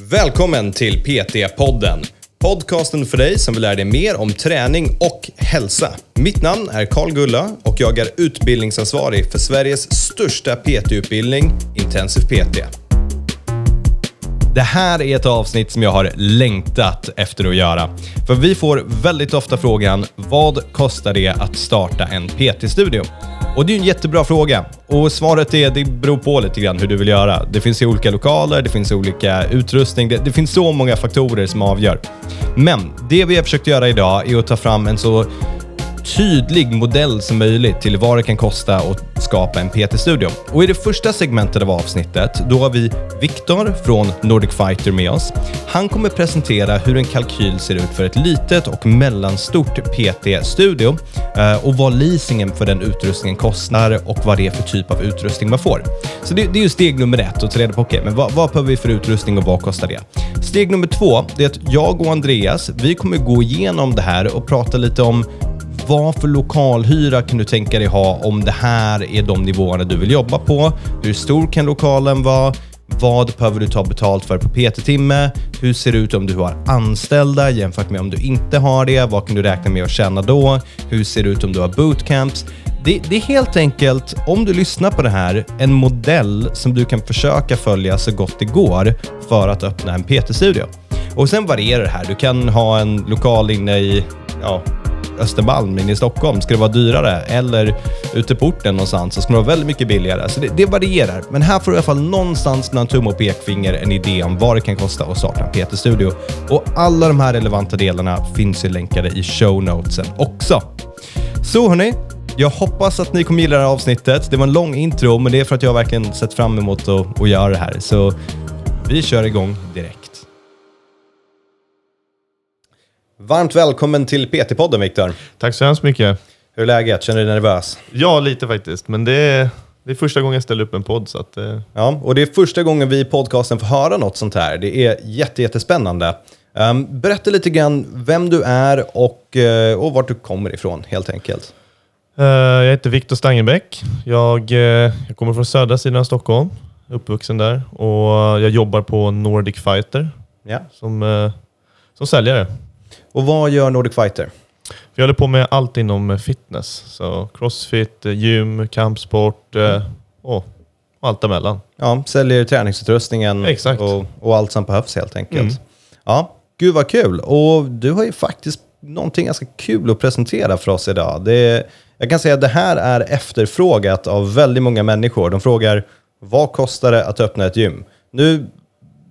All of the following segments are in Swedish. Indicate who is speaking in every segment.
Speaker 1: Välkommen till PT-podden. Podcasten för dig som vill lära dig mer om träning och hälsa. Mitt namn är Karl Gulla och jag är utbildningsansvarig för Sveriges största PT-utbildning, Intensiv PT. Det här är ett avsnitt som jag har längtat efter att göra. För vi får väldigt ofta frågan, vad kostar det att starta en PT-studio? Och det är en jättebra fråga. Och svaret är, det beror på lite grann hur du vill göra. Det finns olika lokaler, det finns olika utrustning, det, det finns så många faktorer som avgör. Men det vi har försökt göra idag är att ta fram en så tydlig modell som möjligt till vad det kan kosta att skapa en PT-studio. Och i det första segmentet av avsnittet, då har vi Viktor från Nordic Fighter med oss. Han kommer presentera hur en kalkyl ser ut för ett litet och mellanstort PT-studio eh, och vad leasingen för den utrustningen kostar och vad det är för typ av utrustning man får. Så det, det är ju steg nummer ett, att ta reda på okay, men vad, vad behöver vi för utrustning och vad kostar det? Steg nummer två, det är att jag och Andreas, vi kommer gå igenom det här och prata lite om vad för lokalhyra kan du tänka dig ha om det här är de nivåerna du vill jobba på? Hur stor kan lokalen vara? Vad behöver du ta betalt för på PT-timme? Hur ser det ut om du har anställda jämfört med om du inte har det? Vad kan du räkna med att tjäna då? Hur ser det ut om du har bootcamps? Det, det, är helt enkelt, om du lyssnar på det här, en modell som du kan försöka följa så gott det går för att öppna en PT-studio. Och sen varierar det här. Du kan ha en lokal inne i ja, Östermalm inne i Stockholm ska det vara dyrare eller ute på orten någonstans så ska det vara väldigt mycket billigare. Så det, det varierar. Men här får du i alla fall någonstans mellan tumme och pekfinger en idé om vad det kan kosta att starta en PT-studio. Och alla de här relevanta delarna finns ju länkade i show notesen också. Så hörni, jag hoppas att ni kommer gilla det här avsnittet. Det var en lång intro, men det är för att jag verkligen sett fram emot att, att göra det här. Så vi kör igång direkt. Varmt välkommen till PT-podden Viktor.
Speaker 2: Tack så hemskt mycket.
Speaker 1: Hur är läget? Känner du dig nervös?
Speaker 2: Ja, lite faktiskt. Men det är, det är första gången jag ställer upp en podd. Så att, eh...
Speaker 1: Ja, och det är första gången vi i podcasten får höra något sånt här. Det är jätte, jättespännande. Um, berätta lite grann vem du är och, uh, och vart du kommer ifrån helt enkelt.
Speaker 2: Uh, jag heter Viktor Stangenbäck. Jag, uh, jag kommer från södra sidan av Stockholm, uppvuxen där. Och jag jobbar på Nordic Fighter
Speaker 1: ja.
Speaker 2: som, som säljare.
Speaker 1: Och vad gör Nordic Fighter?
Speaker 2: Vi håller på med allt inom fitness. Så crossfit, gym, kampsport mm. och allt däremellan.
Speaker 1: Ja, säljer träningsutrustningen
Speaker 2: Exakt.
Speaker 1: Och, och allt som behövs helt enkelt. Mm. Ja, gud vad kul. Och du har ju faktiskt någonting ganska kul att presentera för oss idag. Det, jag kan säga att det här är efterfrågat av väldigt många människor. De frågar, vad kostar det att öppna ett gym? Nu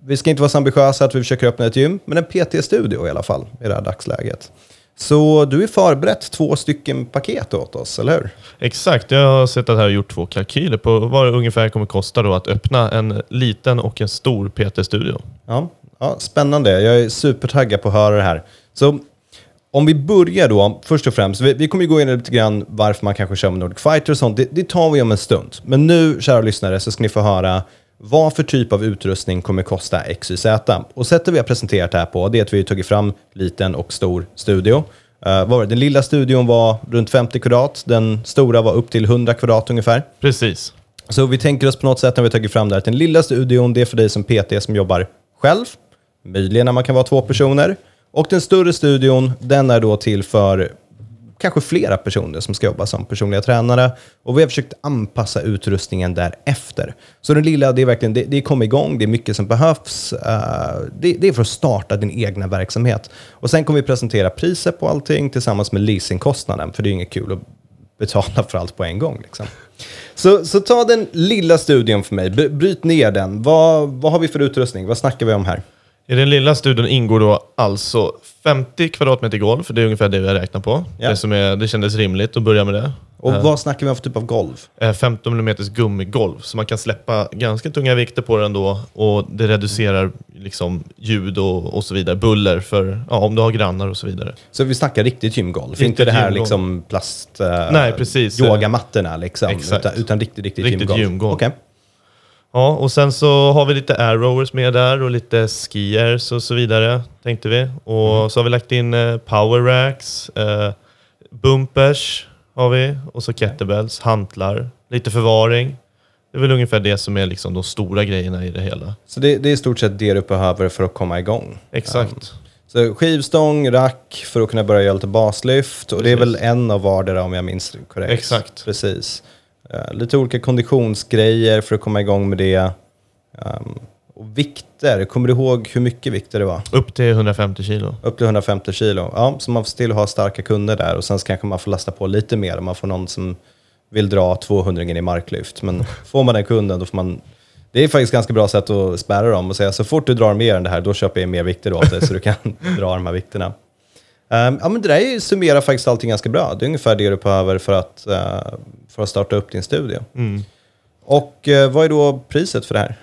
Speaker 1: vi ska inte vara så ambitiösa att vi försöker öppna ett gym, men en PT-studio i alla fall i det här dagsläget. Så du är förberett två stycken paket åt oss, eller hur?
Speaker 2: Exakt, jag har sett att jag har gjort två kalkyler på vad det ungefär kommer kosta då att öppna en liten och en stor PT-studio.
Speaker 1: Ja, ja, spännande. Jag är supertaggad på att höra det här. Så om vi börjar då, först och främst, vi, vi kommer gå in lite grann varför man kanske kör med Nordic Fighter och sånt. Det, det tar vi om en stund. Men nu, kära lyssnare, så ska ni få höra vad för typ av utrustning kommer kosta X, Y, Z? Och sättet vi har presenterat det här på det är att vi har tagit fram liten och stor studio. Det? Den lilla studion var runt 50 kvadrat, den stora var upp till 100 kvadrat ungefär.
Speaker 2: Precis.
Speaker 1: Så vi tänker oss på något sätt när vi tagit fram det här att den lilla studion det är för dig som PT som jobbar själv, möjligen när man kan vara två personer. Och den större studion, den är då till för kanske flera personer som ska jobba som personliga tränare. Och vi har försökt anpassa utrustningen därefter. Så den lilla, det är verkligen, det, det är komma igång, det är mycket som behövs. Uh, det, det, är för att starta din egna verksamhet. Och sen kommer vi presentera priser på allting tillsammans med leasingkostnaden, för det är inget kul att betala för allt på en gång. Liksom. Så, så ta den lilla studien för mig, bryt ner den. Vad, vad har vi för utrustning? Vad snackar vi om här?
Speaker 2: I den lilla studion ingår då alltså 50 kvadratmeter golv, för det är ungefär det vi har räknat på. Ja. Det, som är, det kändes rimligt att börja med det.
Speaker 1: Och uh, vad snackar vi om för typ av golv?
Speaker 2: 15 mm gummigolv, så man kan släppa ganska tunga vikter på den då och det reducerar liksom ljud och, och så vidare, buller för ja, om du har grannar och så vidare.
Speaker 1: Så vi snackar riktigt gymgolv, riktigt inte det här gymgolv. liksom plast... Uh,
Speaker 2: Nej, precis.
Speaker 1: Yogamattorna liksom, Exakt. Utan, utan riktigt, riktigt,
Speaker 2: riktigt gymgolv. gymgolv.
Speaker 1: Okay.
Speaker 2: Ja, och sen så har vi lite airrowers med där och lite skiers och så vidare, tänkte vi. Och mm. så har vi lagt in eh, power racks, eh, bumpers har vi och så kettlebells, hantlar, lite förvaring. Det är väl ungefär det som är liksom de stora grejerna i det hela.
Speaker 1: Så det, det är i stort sett det du behöver för att komma igång.
Speaker 2: Exakt.
Speaker 1: Så skivstång, rack för att kunna börja göra lite baslyft. Och det är väl en av vardera om jag minns korrekt.
Speaker 2: Exakt.
Speaker 1: Precis. Eh, lite olika konditionsgrejer för att komma igång med det. Um, och vikter, kommer du ihåg hur mycket vikter det var?
Speaker 2: Upp till 150 kilo.
Speaker 1: Upp till 150 kilo. Ja, så man får still ha starka kunder där och sen kanske man får lasta på lite mer om man får någon som vill dra 200 i marklyft. Men får man den kunden då får man... Det är faktiskt ganska bra sätt att spärra dem och säga så fort du drar mer än det här, då köper jag mer vikter åt dig så du kan dra de här vikterna. Um, ja, men det där summerar faktiskt allting ganska bra. Det är ungefär det du behöver för att, uh, för att starta upp din studio.
Speaker 2: Mm.
Speaker 1: Och uh, vad är då priset för det här?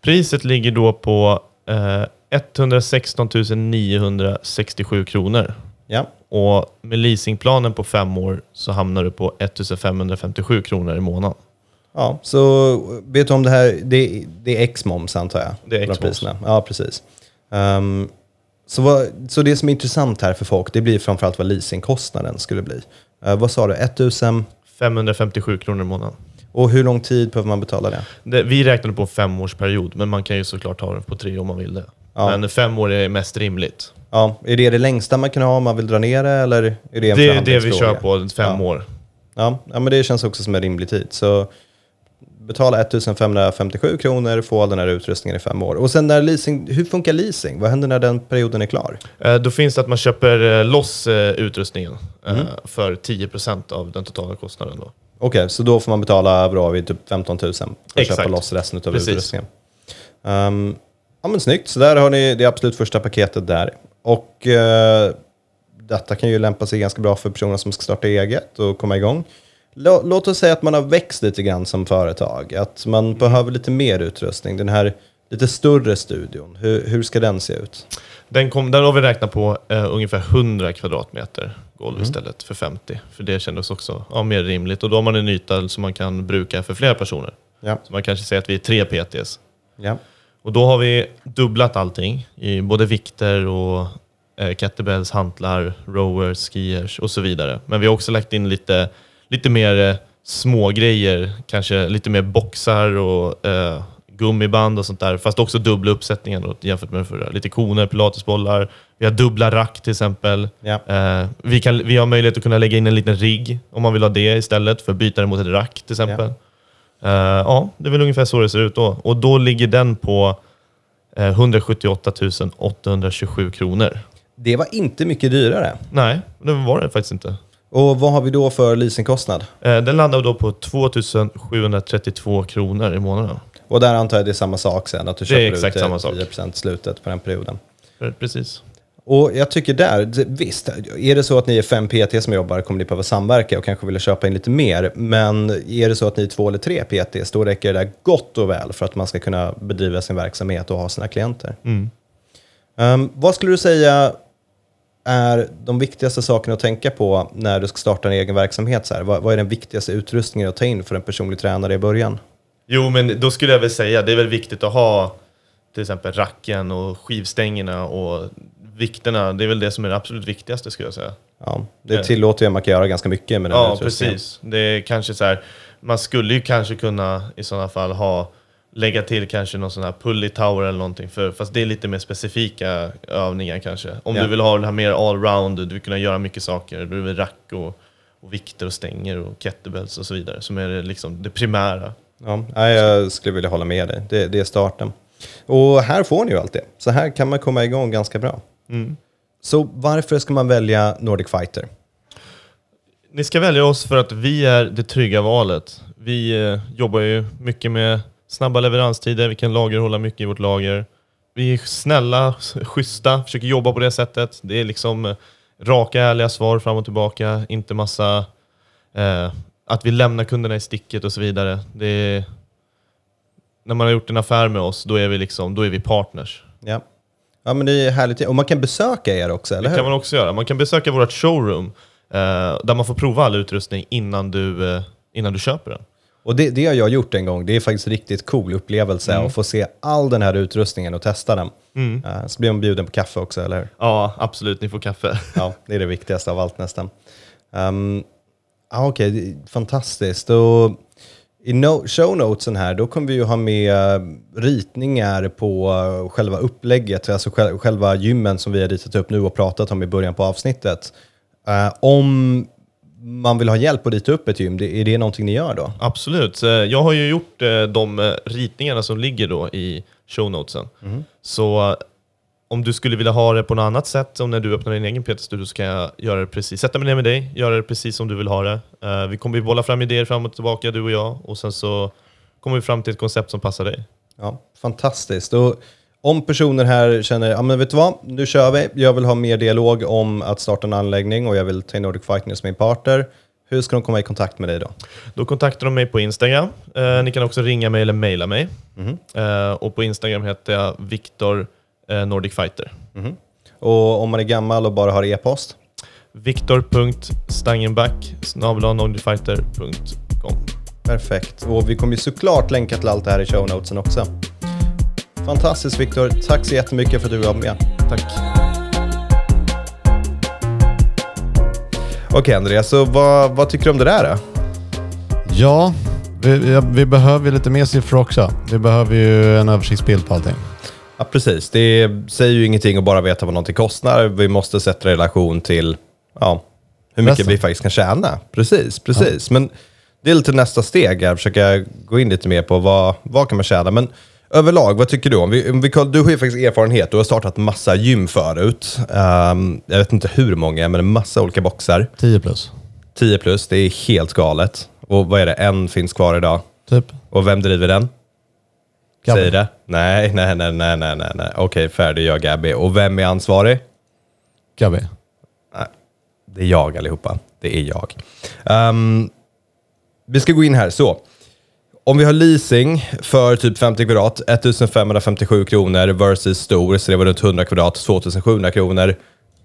Speaker 2: Priset ligger då på eh, 116 967 kronor.
Speaker 1: Ja,
Speaker 2: Och med leasingplanen på fem år så hamnar du på 1557 kronor i månaden.
Speaker 1: ja så vet du om det här, det, det är X-moms antar jag?
Speaker 2: Det är
Speaker 1: på de
Speaker 2: X-moms.
Speaker 1: priserna. Ja, precis. Um, så, vad, så det som är intressant här för folk, det blir framförallt vad leasingkostnaden skulle bli. Uh, vad sa du, 1000?
Speaker 2: 557 kronor i månaden.
Speaker 1: Och hur lång tid behöver man betala det?
Speaker 2: Det, vi räknade på en femårsperiod, men man kan ju såklart ha den på tre om man vill det.
Speaker 1: Ja.
Speaker 2: Men fem år är mest rimligt.
Speaker 1: Ja, är det det längsta man kan ha om man vill dra ner det eller är det en
Speaker 2: Det är det vi kör på, fem
Speaker 1: Ja.
Speaker 2: år.
Speaker 1: Ja, ja, men det känns också som en rimlig tid. Så betala 1557 kronor, få all den här utrustningen i fem år. Och sen när leasing, hur funkar leasing? Vad händer när den perioden är klar?
Speaker 2: Eh, Då finns det att man köper eh, loss eh, utrustningen
Speaker 1: Mm.
Speaker 2: för 10% av den totala kostnaden. Då.
Speaker 1: Okej, så då får man betala bra vid typ 15 000 för att
Speaker 2: Exakt.
Speaker 1: köpa loss resten av
Speaker 2: Precis.
Speaker 1: utrustningen. Um, ja men snyggt, så där har ni det absolut första paketet där. Och eh, detta kan ju lämpa sig ganska bra för personer som ska starta eget och komma igång. Lå- Låt oss säga att man har växt lite grann som företag, att man behöver lite mer utrustning. Den här lite större studion, hur, hur ska den se ut?
Speaker 2: Den, kom, den har vi räknat på eh, ungefär 100 kvadratmeter golv
Speaker 1: Mm.
Speaker 2: istället för 50. För det kändes också ja, mer rimligt. Och då har man en yta som man kan bruka för flera personer.
Speaker 1: Ja.
Speaker 2: Så man kanske säger att vi är tre PTs.
Speaker 1: Ja.
Speaker 2: Och då har vi dubblat allting i både vikter och eh, kettlebells, hantlar, rowers, skiers och så vidare. Men vi har också lagt in lite, lite mer eh, små grejer, kanske lite mer boxar och eh, gummiband och sånt där. Fast också dubbla uppsättningen då, jämfört med förra. Lite koner, pilatesbollar. Vi har dubbla rack till exempel.
Speaker 1: Ja.
Speaker 2: Eh, vi, kan, vi har möjlighet att kunna lägga in en liten rigg om man vill ha det istället för att byta det mot ett rack till exempel. Eh, ja, det är väl ungefär så det ser ut då. Och då ligger den på eh, 178 827 kronor.
Speaker 1: Det var inte mycket dyrare.
Speaker 2: Nej, det var det faktiskt inte.
Speaker 1: Och vad har vi då för leasingkostnad?
Speaker 2: Eh, den landar då på 2 732 kronor i månaden.
Speaker 1: Och där antar jag det är samma sak sen, att du köper
Speaker 2: exakt
Speaker 1: ut
Speaker 2: samma sak.
Speaker 1: 10% slutet på den perioden.
Speaker 2: Eh, Precis.
Speaker 1: Och jag tycker där, det- visst, är det så att ni är fem PT som jobbar kommer ni behöva samverka och kanske vilja köpa in lite mer. Men är det så att ni är två eller tre PTs, då räcker det där gott och väl för att man ska kunna bedriva sin verksamhet och ha sina klienter.
Speaker 2: Mm.
Speaker 1: Um, vad skulle du säga är de viktigaste sakerna att tänka på när du ska starta en egen verksamhet? Så här? Vad, vad är den viktigaste utrustningen att ta in för en personlig tränare i början?
Speaker 2: Jo, men då skulle jag väl säga det är väl viktigt att ha till exempel racken och skivstängerna och vikterna. Det är väl det som är det absolut viktigaste skulle jag säga.
Speaker 1: Ja, det
Speaker 2: Ja.
Speaker 1: tillåter ju att kan göra ganska mycket med den här
Speaker 2: Ja,
Speaker 1: utrustningen.
Speaker 2: precis. Det är kanske så här, man skulle ju kanske kunna i sådana fall ha lägga till kanske någon sån här pulley tower eller någonting, för, fast det är lite mer specifika övningar kanske. Om
Speaker 1: Ja.
Speaker 2: du vill ha den här mer allround, du vill kunna göra mycket saker, du vill rack och, och vikter och stänger och kettlebells och så vidare, som är det, liksom det primära.
Speaker 1: Ja, jag skulle vilja hålla med dig. Det, det är starten. Och här får ni ju allt det. Så här kan man komma igång ganska bra.
Speaker 2: Mm.
Speaker 1: Så varför ska man välja Nordic Fighter?
Speaker 2: Ni ska välja oss för att vi är det trygga valet. Vi eh, jobbar ju mycket med snabba leveranstider, vi kan lagerhålla mycket i vårt lager. Vi är snälla, schyssta, försöker jobba på det sättet. Det är liksom eh, raka, ärliga svar fram och tillbaka, inte massa eh, att vi lämnar kunderna i sticket och så vidare. Det är, när man har gjort en affär med oss, då är vi, liksom, då är vi partners.
Speaker 1: Ja. ja, men det är härligt. Och man kan besöka er också, eller
Speaker 2: Det
Speaker 1: hur?
Speaker 2: kan man också göra. Man kan besöka vårt showroom eh, där man får prova all utrustning innan du, eh, innan du köper den.
Speaker 1: Och det, det har jag gjort en gång. Det är faktiskt en riktigt cool upplevelse
Speaker 2: Mm.
Speaker 1: att få se all den här utrustningen och testa den. Eh, så blir man bjuden på kaffe också, eller hur?
Speaker 2: Ja, absolut. Ni får kaffe.
Speaker 1: Ja, det är det viktigaste av allt nästan. Um, ja, Okej, är fantastiskt. Och I no show notesen här, då kommer vi ju ha med eh, ritningar på eh, själva upplägget, alltså själ- själva gymmen som vi har ritat upp nu och pratat om i början på avsnittet. Eh, om man vill ha hjälp att rita upp ett gym, det, är det någonting ni gör då?
Speaker 2: Absolut. Eh, Jag har ju gjort eh, de eh, ritningarna som ligger då i show notesen. Så om du skulle vilja ha det på något annat sätt, om när du öppnar din egen PT-studio, så kan jag göra det precis, sätta mig ner med dig, göra det precis som du vill ha det. Vi kommer ju bolla fram idéer fram och tillbaka, du och jag, och sen så kommer vi fram till ett koncept som passar dig.
Speaker 1: Ja, fantastiskt. Och om personer här känner, ja men vet du vad, nu kör vi, jag vill ha mer dialog om att starta en anläggning och jag vill ta in Nordic Fighting som min partner. Hur ska de komma i kontakt med dig då?
Speaker 2: Då kontaktar de mig på Instagram. Eh, ni kan också ringa mig eller mejla mig. Eh, och på Instagram heter jag Viktor eh, Nordic Fighter.
Speaker 1: Och om man är gammal och bara har e-post?
Speaker 2: Viktor.stangenback nordicfighter.com
Speaker 1: Perfekt. Och vi kommer ju såklart länka till allt det här i show notesen också. Fantastiskt Viktor, tack så jättemycket för att du var med.
Speaker 2: Tack.
Speaker 1: Okej Andreas, så vad, vad tycker du om det där då?
Speaker 3: Ja, vi, ja, vi behöver ju lite mer siffror också. Vi behöver ju en översiktsbild på allting.
Speaker 1: Ja, precis. Det säger ju ingenting att bara veta vad någonting kostar. Vi måste sätta relation till ja, hur mycket
Speaker 3: Resten.
Speaker 1: vi faktiskt kan tjäna. Precis, precis. Men det är lite nästa steg här, försöka gå in lite mer på vad, vad kan man tjäna. Men överlag, vad tycker du? Om vi, om vi, du har ju faktiskt erfarenhet, du har startat massa gym förut. Ehm, jag vet inte hur många, men en massa olika boxar.
Speaker 3: 10 plus,
Speaker 1: 10 plus, det är helt galet. Och vad är det, en finns kvar idag.
Speaker 3: typ.
Speaker 1: Och vem driver den?
Speaker 3: Gabby.
Speaker 1: Säg det. Nej, nej, nej, nej, nej, nej. nej. Okej, färdig gör Gabby. Och vem är ansvarig?
Speaker 3: Gabi.
Speaker 1: Nej, det är jag allihopa. Det är jag. Ehm, vi ska gå in här. Så, om vi har leasing för typ 50 kvadrat, 1557 kronor versus stor, så det var runt 100 kvadrat, 2700 kronor.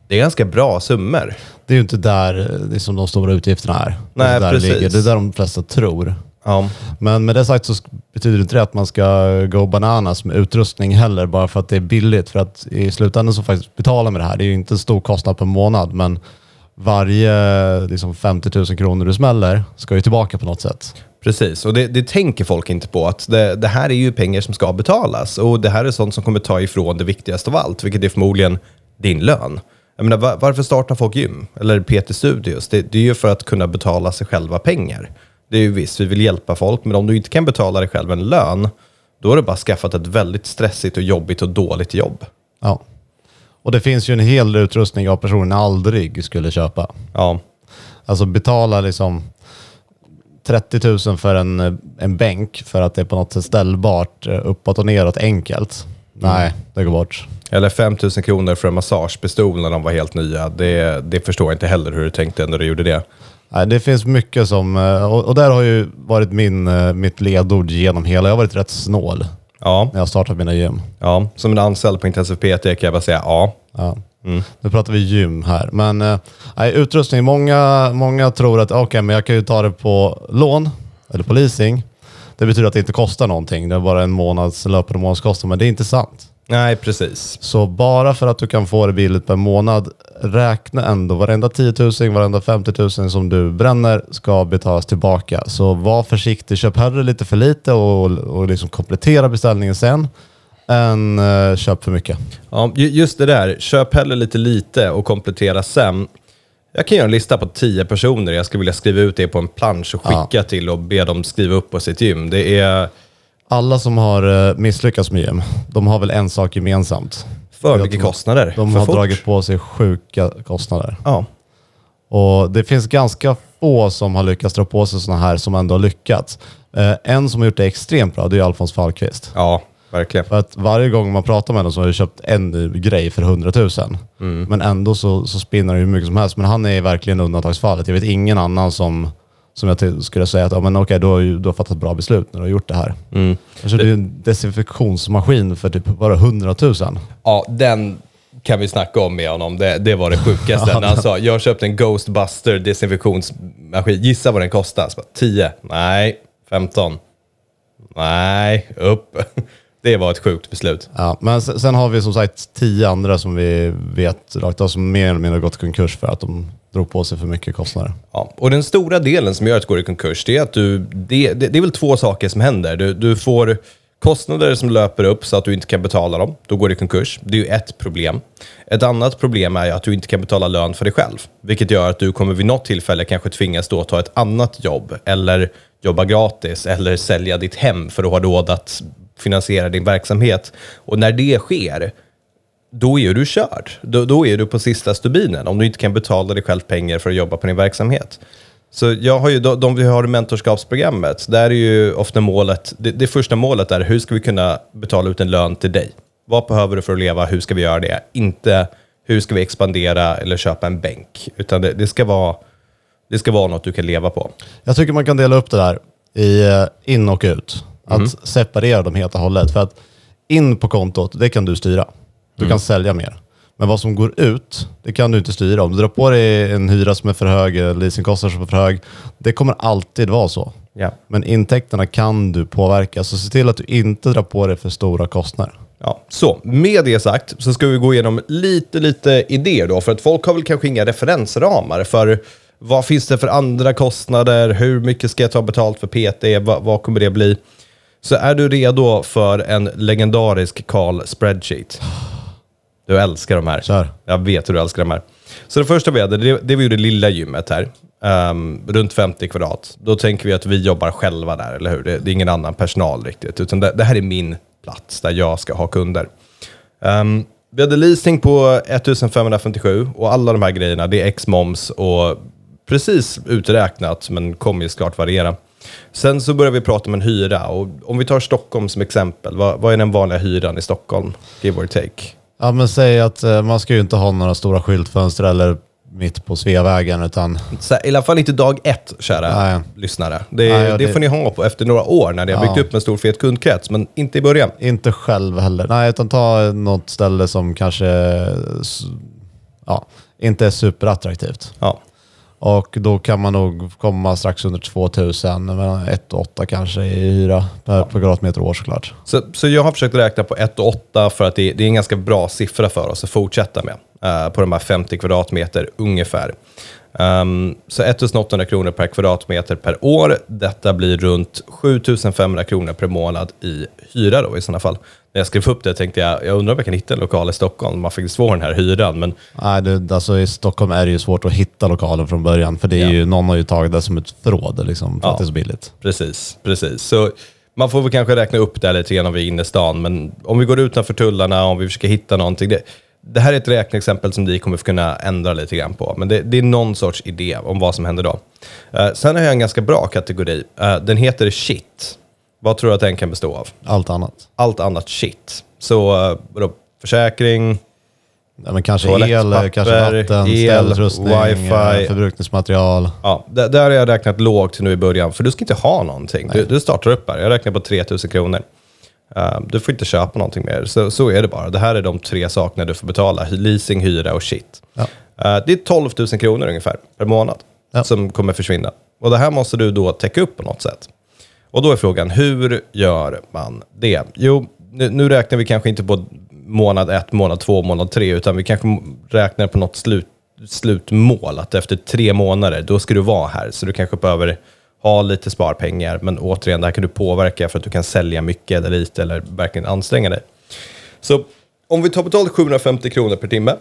Speaker 1: Det är ganska bra summor.
Speaker 3: Det är ju inte där eh, det är som de stora utgifterna är. det
Speaker 1: Nej,
Speaker 3: är där
Speaker 1: precis.
Speaker 3: Det, ligger. det är där de flesta tror.
Speaker 1: Ja,
Speaker 3: Men med det sagt så betyder inte det att man ska gå bananas med utrustning heller, bara för att det är billigt. För att i slutändan så faktiskt betala med det här. Det är ju inte en stor kostnad per månad, men varje liksom 50 000 kronor du smäller ska ju tillbaka på något sätt.
Speaker 1: Precis, och det, det tänker folk inte på. att det, det här är ju pengar som ska betalas och det här är sånt som kommer ta ifrån det viktigaste av allt, vilket är förmodligen din lön. Jag menar, va- varför startar folk gym? Eller PT Studios? Det, det är ju för att kunna betala sig själva pengar. Det är ju visst, vi vill hjälpa folk, men om du inte kan betala dig själv en lön, då har du bara skaffat ett väldigt stressigt och jobbigt och dåligt jobb.
Speaker 3: Ja. Och det finns ju en hel utrustning jag personligen aldrig skulle köpa.
Speaker 1: Ja,
Speaker 3: Alltså betala liksom 30 000 för en, en bänk för att det är på något sätt ställbart eh, uppåt och neråt enkelt. Nej, det går bort.
Speaker 1: eller 5 000 kronor för en massagepistol när de var helt nya. Det, det förstår jag inte heller hur du tänkte när du gjorde det.
Speaker 3: Nej, det finns mycket som, eh, och, där har ju varit min, eh, mitt ledord genom hela. Jag har varit rätt snål
Speaker 1: Ja,
Speaker 3: när jag startat mina gym.
Speaker 1: ja. som en anställd på Intensiv PT kan jag bara säga ja.
Speaker 3: Ja. Nu pratar vi gym här. Men eh, utrustning, många, många tror att okej, men jag kan ju ta det på lån eller på leasing. Det betyder att det inte kostar någonting. Det är bara en månads löpande månadskostnad, men det är inte sant.
Speaker 1: Nej, precis.
Speaker 3: Så bara för att du kan få det billigt per månad, räkna ändå varenda 10 000, varenda 50 000 som du bränner ska betalas tillbaka. Så var försiktig, köp hellre lite för lite och, och liksom komplettera beställningen sen, än eh, köp för mycket.
Speaker 1: Ja, ju- just det där, köp hellre lite lite och komplettera sen. Jag kan göra en lista på 10 personer jag skulle vilja skriva ut det på en plansch och skicka
Speaker 3: Ja.
Speaker 1: till och be dem skriva upp på sitt gym. Det är
Speaker 3: Alla som har eh, misslyckats med gym, de har väl en sak gemensamt.
Speaker 1: för mycket kostnader.
Speaker 3: De
Speaker 1: för
Speaker 3: har
Speaker 1: fort.
Speaker 3: dragit på sig sjuka kostnader.
Speaker 1: Ja,
Speaker 3: Och det finns ganska få som har lyckats dra på sig sådana här som ändå har lyckats. Eh, en som har gjort det extremt bra, det är Alfons Fallqvist.
Speaker 1: ja, verkligen.
Speaker 3: För att varje gång man pratar med honom så har jag köpt en ny grej för 100 000.
Speaker 1: Mm.
Speaker 3: Men ändå så, så spinner han hur mycket som helst. Men han är verkligen undantagsfallet. Jag vet ingen annan som, som jag skulle säga att ja, men okej, du, har ju, du har fattat bra beslut när du har gjort det här.
Speaker 1: Mm.
Speaker 3: Alltså, det är en desinfektionsmaskin för typ bara 100 000.
Speaker 1: Ja, den kan vi snacka om med honom. Det, det var det sjukaste. När han sa, jag köpte en Ghostbuster desinfektionsmaskin. Gissa vad den kostar? Så bara, 10? Nej. 15? Nej. Upp. Det var ett sjukt beslut.
Speaker 3: Ja, men sen, sen har vi som sagt tio andra som vi vet rakt av som mer eller mindre gått i konkurs för att de drog på sig för mycket kostnader.
Speaker 1: Ja, och den stora delen som gör att det går i konkurs, det är att du, det, det, det är väl två saker som händer. Du, du får kostnader som löper upp så att du inte kan betala dem. Då går det i konkurs. Det är ju ett problem. Ett annat problem är att du inte kan betala lön för dig själv. Vilket gör att du kommer vid något tillfälle kanske tvingas då ta ett annat jobb eller jobba gratis eller sälja ditt hem för att ha råd att finansiera din verksamhet. Och när det sker, då är du körd. Då, då är du på sista stubinen om du inte kan betala dig själv pengar för att jobba på din verksamhet. Så jag har ju, de, de vi har i mentorskapsprogrammet, där är ju ofta målet, det, det första målet är hur ska vi kunna betala ut en lön till dig? Vad behöver du för att leva? Hur ska vi göra det? Inte hur ska vi expandera eller köpa en bänk? Utan det, det, ska, vara, det ska vara något du kan leva på.
Speaker 3: Jag tycker man kan dela upp det där i eh, in och ut. Att separera dem helt och hållet. För att in på kontot, det kan du styra. Du kan sälja mer. Men vad som går ut, det kan du inte styra. Om du drar på dig en hyra som är för hög, leasingkostnader som är för hög, det kommer alltid vara så.
Speaker 1: Ja.
Speaker 3: Men intäkterna kan du påverka, så se till att du inte drar på dig för stora kostnader.
Speaker 1: Ja, så med det sagt så ska vi gå igenom lite, lite idéer då. För att folk har väl kanske inga referensramar för vad finns det för andra kostnader? Hur mycket ska jag ta betalt för PT? Vad, vad kommer det bli? Så är du redo för en legendarisk Carl spreadsheet? Du älskar de här.
Speaker 3: Kör.
Speaker 1: Jag vet hur du älskar de här. Så det första vi hade, det, det vi gjorde lilla gymmet här. ehm, runt 50 kvadrat. Då tänker vi att vi jobbar själva där, eller hur? Det, det är ingen annan personal riktigt. Utan det, det här är min plats där jag ska ha kunder. Ehm, vi hade leasing på 1557 och alla de här grejerna, det är ex-moms och precis uträknat, men kommer ju såklart variera. Sen så börjar vi prata om en hyra och om vi tar Stockholm som exempel, vad, vad är den vanliga hyran i Stockholm? Give or take.
Speaker 3: Ja, men säg att eh, man ska ju inte ha några stora skyltfönster eller mitt på Sveavägen, utan
Speaker 1: Så, I alla fall inte dag ett, kära
Speaker 3: Nej.
Speaker 1: lyssnare. Det,
Speaker 3: Nej, ja,
Speaker 1: det
Speaker 3: det-
Speaker 1: får ni ha på efter några år när ni har
Speaker 3: Ja.
Speaker 1: byggt upp en stor fet kundkrets, men inte i början.
Speaker 3: inte själv heller. Nej, utan ta något ställe som kanske s- ja, inte är superattraktivt.
Speaker 1: Ja.
Speaker 3: Och då kan man nog komma strax under 2000, mellan 1 och 8 kanske i hyra per, per kvadratmeter år såklart.
Speaker 1: Så, så jag har försökt räkna på 1 och 8 för att det, det är en ganska bra siffra för oss att fortsätta med. eh, på de här 50 kvadratmeter ungefär. Um, så 1800 kronor per kvadratmeter per år. Detta blir runt 7500 kronor per månad i hyra då i sådana fall. När jag skrev upp det tänkte jag, jag undrar om jag kan hitta en lokal i Stockholm. Man faktiskt får den här hyran, men
Speaker 3: Nej, det, alltså I Stockholm är det ju svårt att hitta lokalen från början, för det är
Speaker 1: Ja.
Speaker 3: ju, någon har ju tagit det som ett förråd liksom, för
Speaker 1: Ja.
Speaker 3: att det är så billigt.
Speaker 1: Precis, precis. Så man får väl kanske räkna upp det lite grann om vi är inne i stan, men om vi går utanför tullarna, om vi försöker hitta någonting. Det, det här är ett räkneexempel som vi kommer kunna ändra lite grann på, men det, det är någon sorts idé om vad som händer då. Eh, sen har jag en ganska bra kategori. Eh, den heter shit. Vad tror du att den kan bestå av?
Speaker 3: Allt annat.
Speaker 1: Allt annat shit. Så uh, vadå, försäkring,
Speaker 3: Ja, men kanske el, kanske vatten,
Speaker 1: el,
Speaker 3: städutrustning,
Speaker 1: wifi.
Speaker 3: eh, förbrukningsmaterial.
Speaker 1: Ja, där, där har jag räknat lågt nu i början, för du ska inte ha någonting. Du, du startar upp här, jag räknar på 3000 kronor. Uh, du får inte köpa någonting mer, så, så är det bara. Det här är de tre sakerna du får betala, leasing, hyra och shit.
Speaker 3: Ja.
Speaker 1: Uh, det är 12 000 kronor ungefär per månad
Speaker 3: Ja.
Speaker 1: som kommer försvinna. Och det här måste du då täcka upp på något sätt. Och då är frågan, hur gör man det? Jo, nu, nu räknar vi kanske inte på månad ett, månad två, månad tre, utan vi kanske räknar på något slut, slutmål. Att efter tre månader, då ska du vara här. Så du kanske behöver ha lite sparpengar, men återigen, det här kan du påverka för att du kan sälja mycket eller lite, eller verkligen anstränga dig. Så om vi tar betalt 750 kronor per timme,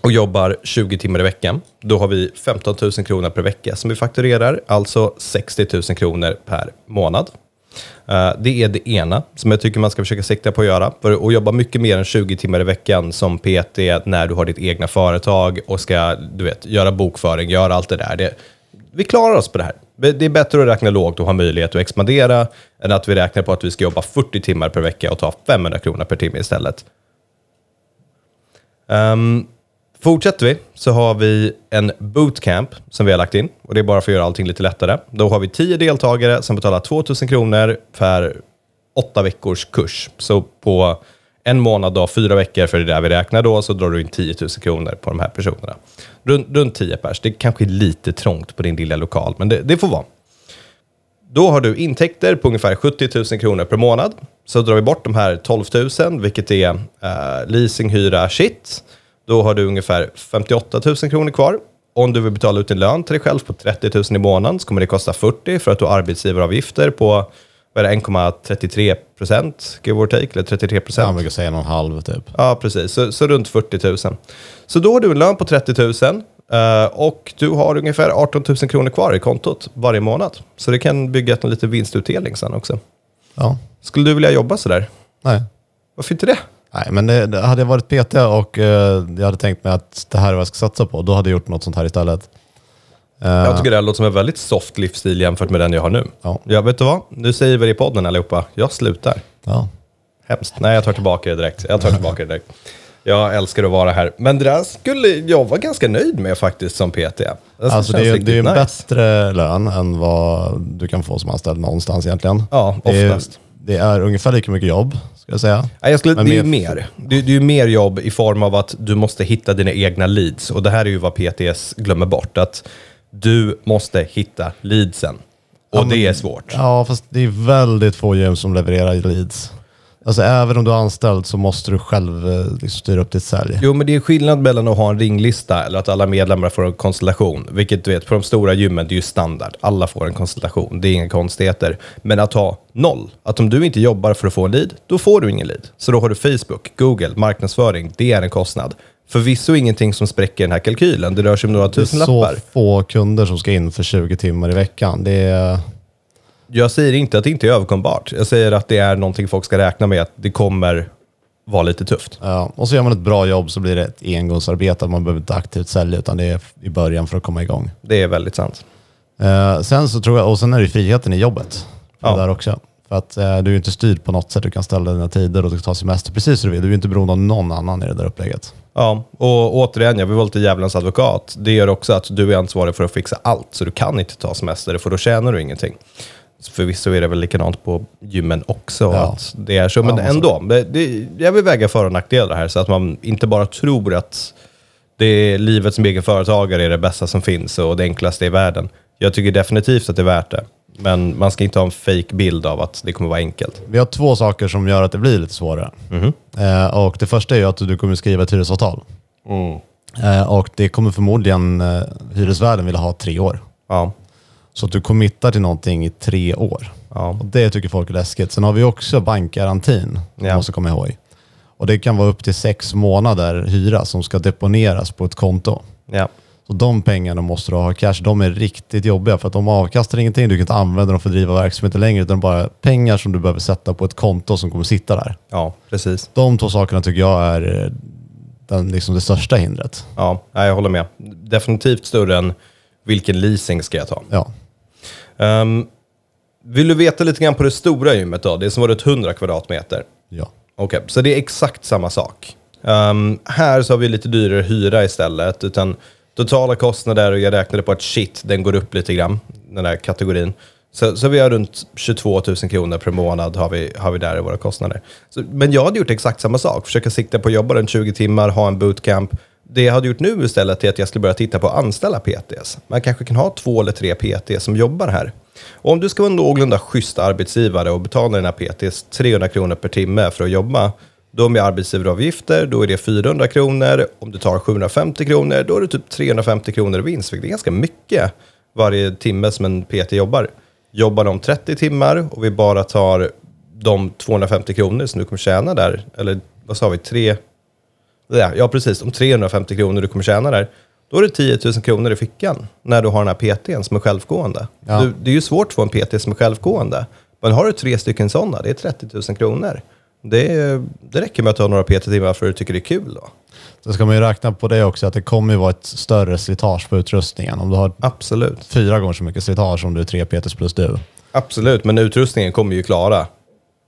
Speaker 1: och jobbar 20 timmar i veckan, då har vi 15 000 kronor per vecka som vi fakturerar, alltså 60 000 kronor per månad. Eh, det är det ena som jag tycker man ska försöka sikta på att göra. För att jobba mycket mer än 20 timmar i veckan som PT när du har ditt egna företag och ska du vet, göra bokföring, göra allt det där. Det, vi klarar oss på det här. Det är bättre att räkna lågt och ha möjlighet att expandera än att vi räknar på att vi ska jobba 40 timmar per vecka och ta 500 kronor per timme istället. Um, Fortsätter vi så har vi en bootcamp som vi har lagt in och det är bara för att göra allting lite lättare. Då har vi 10 deltagare som betalar 2000 kronor per åtta veckors kurs. Så på en månad, då, fyra veckor, för det är där vi räknar då, så drar du in 10 000 kronor på de här personerna. Runt, runt 10 pers. Det kanske är lite trångt på din lilla lokal, men det, det får vara. Då har du intäkter på ungefär 70 000 kronor per månad. Så drar vi bort de här 12 000, vilket är eh, leasing, hyra, shit. Då har du ungefär 58 000 kronor kvar. Om du vill betala ut din lön till dig själv på 30 000 i månaden så kommer det kosta 40 för att du har arbetsgivaravgifter på vad är det, 1,33 procent, give or take, eller 33
Speaker 3: Jag
Speaker 1: procent.
Speaker 3: brukar säga någon halv typ.
Speaker 1: Ja, precis. Så, så runt 40 000. Så då har du en lön på 30 000 eh, och du har ungefär 18 000 kronor kvar i kontot varje månad. Så det kan bygga en liten vinstutdelning sen också.
Speaker 3: Ja.
Speaker 1: Skulle du vilja jobba sådär?
Speaker 3: Nej.
Speaker 1: Varför inte det?
Speaker 3: Nej, men det, det, hade jag varit PT och eh, jag hade tänkt mig att det här är vad jag ska satsa på, då hade jag gjort något sånt här istället. Eh,
Speaker 1: Jag tycker det här låter som en väldigt soft livsstil jämfört med den jag har nu.
Speaker 3: Ja.
Speaker 1: Ja, vet du vad? Nu säger vi det i podden allihopa. Jag slutar.
Speaker 3: ja.
Speaker 1: Hemskt. Nej, jag tar tillbaka det direkt. Jag tar tillbaka det direkt. Jag älskar att vara här. Men det där skulle jag vara ganska nöjd med faktiskt som PT. Alltså,
Speaker 3: Alltså det, är, det är en
Speaker 1: nice.
Speaker 3: bättre lön än vad du kan få som anställd någonstans egentligen.
Speaker 1: Ja,
Speaker 3: Det är,
Speaker 1: oftast.
Speaker 3: det är ungefär lika mycket jobb, ska jag säga.
Speaker 1: Nej, jag skulle,
Speaker 3: Men
Speaker 1: det är ju
Speaker 3: mer-
Speaker 1: mer. Det, det är ju mer jobb i form av att du måste hitta dina egna leads. Och det här är ju vad PTS glömmer bort. Att du måste hitta leadsen. Och
Speaker 3: Ja,
Speaker 1: det är svårt.
Speaker 3: Ja, fast det är väldigt få gym som levererar leads. Alltså även om du är anställd så måste du själv eh, liksom, styra upp ditt sälj.
Speaker 1: Jo, men det är skillnad mellan att ha en ringlista eller att alla medlemmar får en konstellation. Vilket du vet, på de stora gymmen, det är ju standard. Alla får en konstellation, det är inga konstigheter. Men att ha noll, att om du inte jobbar för att få en lead, då får du ingen lead. Så då har du Facebook, Google, marknadsföring, det är en kostnad. Förvisso ingenting som spräcker den här kalkylen. Det rör sig om några
Speaker 3: Det är så
Speaker 1: tusenlappar.
Speaker 3: få kunder som ska in för 20 timmar i veckan. Det är,
Speaker 1: Jag säger inte att det inte är överkombart. Jag säger att det är någonting folk ska räkna med, att det kommer vara lite tufft.
Speaker 3: ja. Och så gör man ett bra jobb så blir det ett engångsarbete. Man behöver inte aktivt sälja utan det är i början för att komma igång.
Speaker 1: Det är väldigt sant.
Speaker 3: Eh, sen så tror jag, och sen är det friheten i jobbet.
Speaker 1: Ja.
Speaker 3: där också. För att eh, du är inte styrd på något sätt. Du kan ställa dina tider och du kan ta semester precis hur du vill. Du är inte beroende av någon annan i det där upplägget.
Speaker 1: Ja, och återigen, jag vill vara lite djävulens advokat. Det gör också att du är ansvarig för att fixa allt, så du kan inte ta semester, för då tjänar du ingenting. Förvisso är det väl likadant på gymmen också,
Speaker 3: Ja.
Speaker 1: att det är så, men
Speaker 3: Ja,
Speaker 1: ändå. Det, det, jag vill väga för och nackdelar här, så att man inte bara tror att det är livet som egen företagare är det bästa som finns och det enklaste i världen. Jag tycker definitivt att det är värt det, men man ska inte ha en fake bild av att det kommer vara enkelt.
Speaker 3: Vi har två saker som gör att det blir lite svårare. Eh, och det första är ju att du kommer skriva ett hyresavtal. Eh, och det kommer förmodligen eh, hyresvärden vilja ha tre år.
Speaker 1: Ja,
Speaker 3: Så att du committar till någonting i tre år.
Speaker 1: ja,
Speaker 3: Och det tycker folk är läskigt. Sen har vi också bankgarantin, som
Speaker 1: Ja.
Speaker 3: måste komma ihåg. Och det kan vara upp till sex månader hyra som ska deponeras på ett konto.
Speaker 1: ja.
Speaker 3: Så de pengarna måste du ha cash. De är riktigt jobbiga för att de avkastar ingenting. Du kan inte använda dem för att driva verksamheten längre utan bara pengar som du behöver sätta på ett konto som kommer sitta där.
Speaker 1: ja precis.
Speaker 3: De två sakerna tycker jag är eh, den, liksom det största hindret.
Speaker 1: Ja, jag håller med. Definitivt större än vilken leasing ska jag ta.
Speaker 3: Ja.
Speaker 1: Ehm, vill du veta lite grann på det stora gymmet då? Det som var runt 100 kvadratmeter.
Speaker 3: ja.
Speaker 1: Okej, så det är exakt samma sak. Ehm, här så har vi lite dyrare hyra istället. Utan totala kostnader, och jag räknade på att shit, den går upp lite grann, den här kategorin. Så, så vi har runt 22 000 kronor per månad har vi, har vi där i våra kostnader. Så, men jag hade gjort exakt samma sak. Försöka sikta på att jobba runt 20 timmar, ha en bootcamp. Det jag hade gjort nu istället är att jag skulle börja titta på att anställa PTs. Man kanske kan ha två eller tre PT som jobbar här. Och om du ska vara en någorlunda schysst arbetsgivare och betala dina PTs 300 kronor per timme för att jobba, då med arbetsgivaravgifter, då är det 400 kronor. Om du tar 750 kronor, då är det typ 350 kronor i vinst. vilket är ganska mycket varje timme som en PT jobbar. Jobbar de 30 timmar och vi bara tar de 250 kronor som du kommer tjäna där, eller vad sa vi, tre, ja, ja precis, de 350 kronor du kommer tjäna där, då är det 10 000 kronor i fickan när du har den här PTn som är självgående.
Speaker 3: Ja.
Speaker 1: Du, det är ju svårt att få en PT som är självgående. Men har du tre stycken sådana, det är 30 000 kronor. Det, det räcker med att ha några PT-timmar för att du tycker det är kul. Då.
Speaker 3: Då ska man ju räkna på det också, att det kommer ju vara ett större slitage på utrustningen. Om du har
Speaker 1: Absolut.
Speaker 3: fyra gånger så mycket slitage om du är tre PTs plus du.
Speaker 1: Absolut, men utrustningen kommer ju klara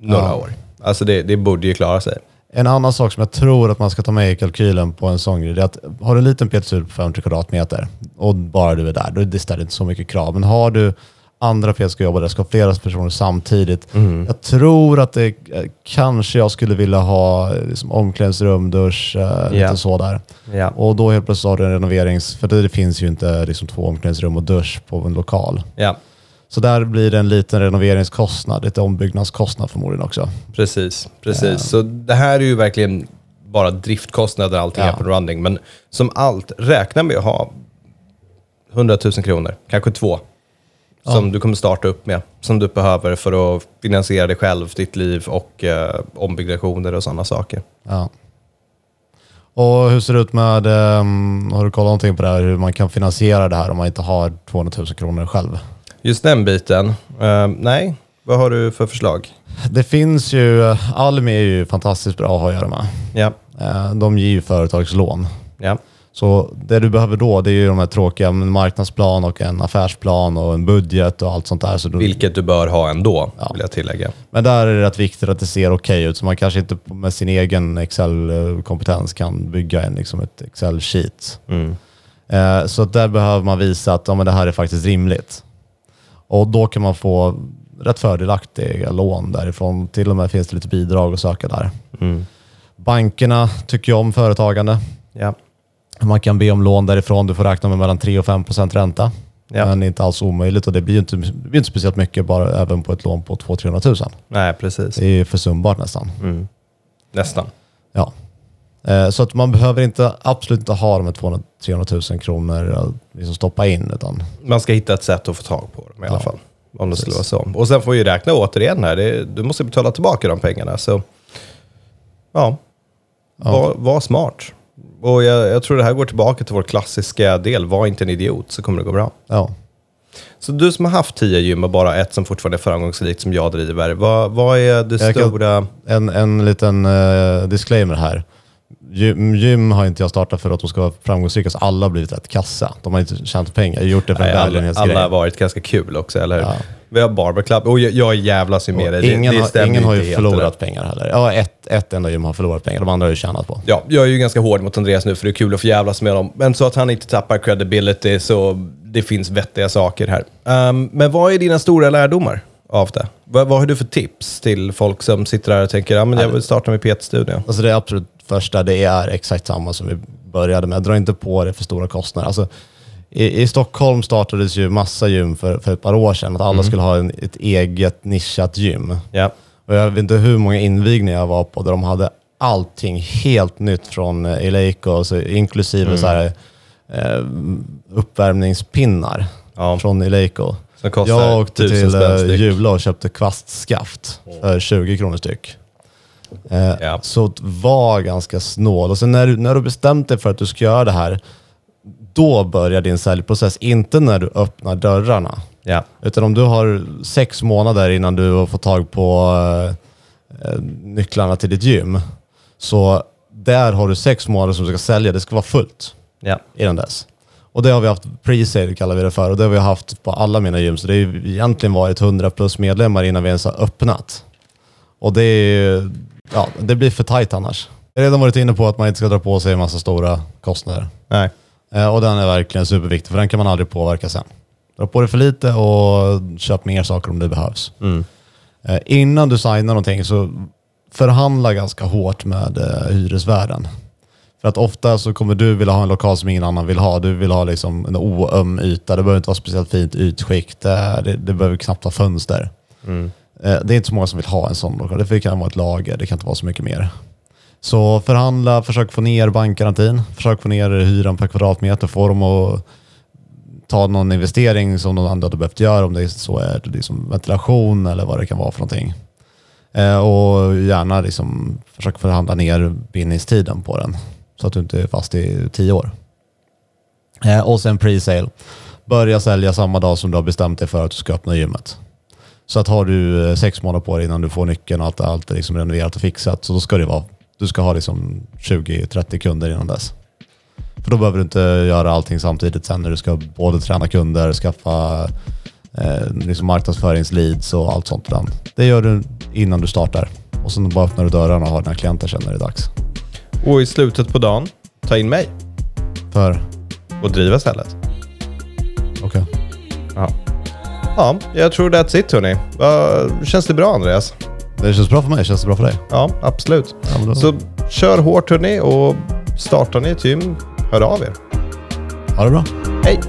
Speaker 1: några
Speaker 3: Ja.
Speaker 1: år. Alltså det, det borde ju klara sig.
Speaker 3: En annan sak som jag tror att man ska ta med i kalkylen på en sån grej, det är att har du en liten PT-studio på 500 kvadratmeter och bara du är där, då är det ställer inte så mycket krav. Men har du andra PT ska jobba där, ska flera personer samtidigt. Jag tror att det eh, kanske jag skulle vilja ha eh, liksom, omklädningsrum, dusch, eh, lite så där.
Speaker 1: Ja.
Speaker 3: Och då helt plötsligt har du en renoverings... För det, det finns ju inte liksom, två omklädningsrum och dusch på en lokal.
Speaker 1: Ja,
Speaker 3: Så där blir det en liten renoveringskostnad, lite ombyggnadskostnad förmodligen också.
Speaker 1: precis. precis. Så det här är ju verkligen bara driftkostnader allting
Speaker 3: Ja.
Speaker 1: är på running. Men som allt, räkna med att ha 100 000 kronor, kanske två, som du kommer starta upp med, som du behöver för att finansiera dig själv, ditt liv och eh, ombyggnationer och sådana saker.
Speaker 3: Ja. Och hur ser det ut med, ehm, har du kollat någonting på det här, hur man kan finansiera det här om man inte har 200 000 kronor själv?
Speaker 1: Just den biten, eh, nej. Vad har du för förslag?
Speaker 3: Det finns ju, Almi är ju fantastiskt bra att ha att göra med.
Speaker 1: Ja,
Speaker 3: Eh, De ger ju företagslån.
Speaker 1: ja,
Speaker 3: Så det du behöver då, det är ju de här tråkiga en marknadsplan och en affärsplan och en budget och allt sånt där. Så du,
Speaker 1: vilket du bör ha ändå,
Speaker 3: Ja.
Speaker 1: vill jag tillägga.
Speaker 3: Men där är det rätt viktigt att det ser okej ut, så man kanske inte med sin egen Excel-kompetens kan bygga en, liksom ett Excel-sheet.
Speaker 1: Mm.
Speaker 3: Eh, Så där behöver man visa att ja, men det här är faktiskt rimligt. Och då kan man få rätt fördelaktiga lån därifrån. Till och med finns det lite bidrag att söka där.
Speaker 1: Mm.
Speaker 3: Bankerna tycker ju om företagande.
Speaker 1: Ja.
Speaker 3: Man kan be om lån därifrån. Du får räkna med mellan 3 och 5 procent ränta.
Speaker 1: Ja.
Speaker 3: Men inte alls omöjligt och det blir ju inte, det blir inte speciellt mycket bara även på ett lån på 200 000
Speaker 1: Nej, precis.
Speaker 3: Det är ju försumbart nästan.
Speaker 1: Mm. Nästan.
Speaker 3: Ja. Eh, Så att man behöver inte, absolut inte ha de här 200 300 000 kronor att liksom stoppa in. Utan,
Speaker 1: Man ska hitta ett sätt att få tag på dem i alla
Speaker 3: Ja,
Speaker 1: fall. Om det skulle vara så. Och sen får vi räkna återigen här. Det, du måste betala tillbaka de pengarna. Så ja,
Speaker 3: Ja.
Speaker 1: Var, var smart. Och jag, jag tror det här går tillbaka till vår klassiska del. Var inte en idiot så kommer det gå bra.
Speaker 3: ja.
Speaker 1: Så du som har haft tio gym och bara ett som fortfarande är framgångsrikt som jag driver. Vad, vad är det
Speaker 3: Jag kan-
Speaker 1: stora...
Speaker 3: En, en liten eh, disclaimer här. Gym, gym har inte jag startat för att de ska vara framgångsrika, så alla har blivit rätt kassa. De har inte tjänat pengar. Jag har gjort det för en
Speaker 1: alla,
Speaker 3: välgörenhetsgrej.
Speaker 1: alla har varit ganska kul också, eller hur?
Speaker 3: Ja.
Speaker 1: Vi har Barber Club. Och jag, jag jävlas ju med dig. Det-
Speaker 3: Ingen,
Speaker 1: det
Speaker 3: har,
Speaker 1: stämmer
Speaker 3: ingen har ju förlorat pengar heller. Ja, ett, ett enda gym har förlorat pengar. De andra har ju tjänat på.
Speaker 1: Ja, jag är ju ganska hård mot Andreas nu för det är kul att få jävlas med honom. Men så att han inte tappar credibility så det finns vettiga saker här. Ehm, men vad är dina stora lärdomar av det? Vad, vad har du för tips till folk som sitter där och tänker ja, men jag vill starta med PT-studio?
Speaker 3: Alltså det absolut första, det är exakt samma som vi började med. Dra inte på det för stora kostnader. Alltså, i, I Stockholm startades ju massa gym för, för ett par år sedan. Att alla skulle ha en, ett eget nischat gym.
Speaker 1: Ja,
Speaker 3: Och jag vet inte hur många invigningar jag var på där de hade allting helt nytt från eh, Eleiko, så inklusive så här, eh, uppvärmningspinnar
Speaker 1: Ja.
Speaker 3: från Eleiko. Jag åkte till eh. Jula och köpte kvastskaft för 20 kronor styck. Eh,
Speaker 1: Ja.
Speaker 3: Så var ganska snål. Och sen när du, när du bestämt dig för att du ska göra det här, då börjar din säljprocess. Inte när du öppnar dörrarna.
Speaker 1: Ja,
Speaker 3: Utan om du har sex månader innan du har fått tag på eh, eh, nycklarna till ditt gym. Så där har du sex månader som du ska sälja. Det ska vara fullt
Speaker 1: ja,
Speaker 3: innan dess. Och det har vi haft, pre-sale kallar vi det för, och det har vi haft på alla mina gym. Så det har egentligen varit 100 plus medlemmar innan vi ens har öppnat. Och det, är, ja, det blir för tajt annars. Jag har redan varit inne på att man inte ska dra på sig en massa stora kostnader.
Speaker 1: nej.
Speaker 3: Eh, och den är verkligen superviktig, för den kan man aldrig påverka sen. Dra på dig för lite och köp mer saker om det behövs.
Speaker 1: Mm.
Speaker 3: Eh, innan du signar någonting så förhandla ganska hårt med eh, hyresvärden. För att ofta så kommer du vilja ha en lokal som ingen annan vill ha. Du vill ha liksom en oöm yta. Det behöver inte vara speciellt fint ytskikt. Det, det, det behöver knappt ha fönster.
Speaker 1: Mm.
Speaker 3: Eh, det är inte så många som vill ha en sån lokal. Det kan vara ett lager, det kan inte vara så mycket mer. Så förhandla, försök få ner bankgarantin, försök få ner hyran per kvadratmeter, få dem att ta någon investering som någon annan hade behövt göra, om det är så är det liksom ventilation eller vad det kan vara för någonting. Eh, och gärna liksom försök förhandla ner bindningstiden på den så att du inte är fast i tio år. Eh, och sen pre-sale. Börja sälja samma dag som du har bestämt dig för att du ska öppna gymmet. Så att har du eh, sex månader på dig innan du får nyckeln och allt, allt är liksom renoverat och fixat, så då ska det vara, du ska ha liksom 20-30 kunder innan dess. För då behöver du inte göra allting samtidigt sen när du ska både träna kunder, skaffa eh, liksom marknadsföringsleads och allt sånt. Där. Det gör du innan du startar. Och sen bara öppnar du dörrarna och har dina klienter sen när det är dags.
Speaker 1: Och i slutet på dagen, ta in mig
Speaker 3: För,
Speaker 1: och driva stället. Ja, jag tror that's it hörni. Uh, känns det bra Andreas?
Speaker 3: Det känns bra för mig, känns det bra för dig?
Speaker 1: Ja, absolut.
Speaker 3: Ja,
Speaker 1: Så kör hårt hörni och startar ni ett gym, hör av er.
Speaker 3: ha det bra.
Speaker 1: Hej!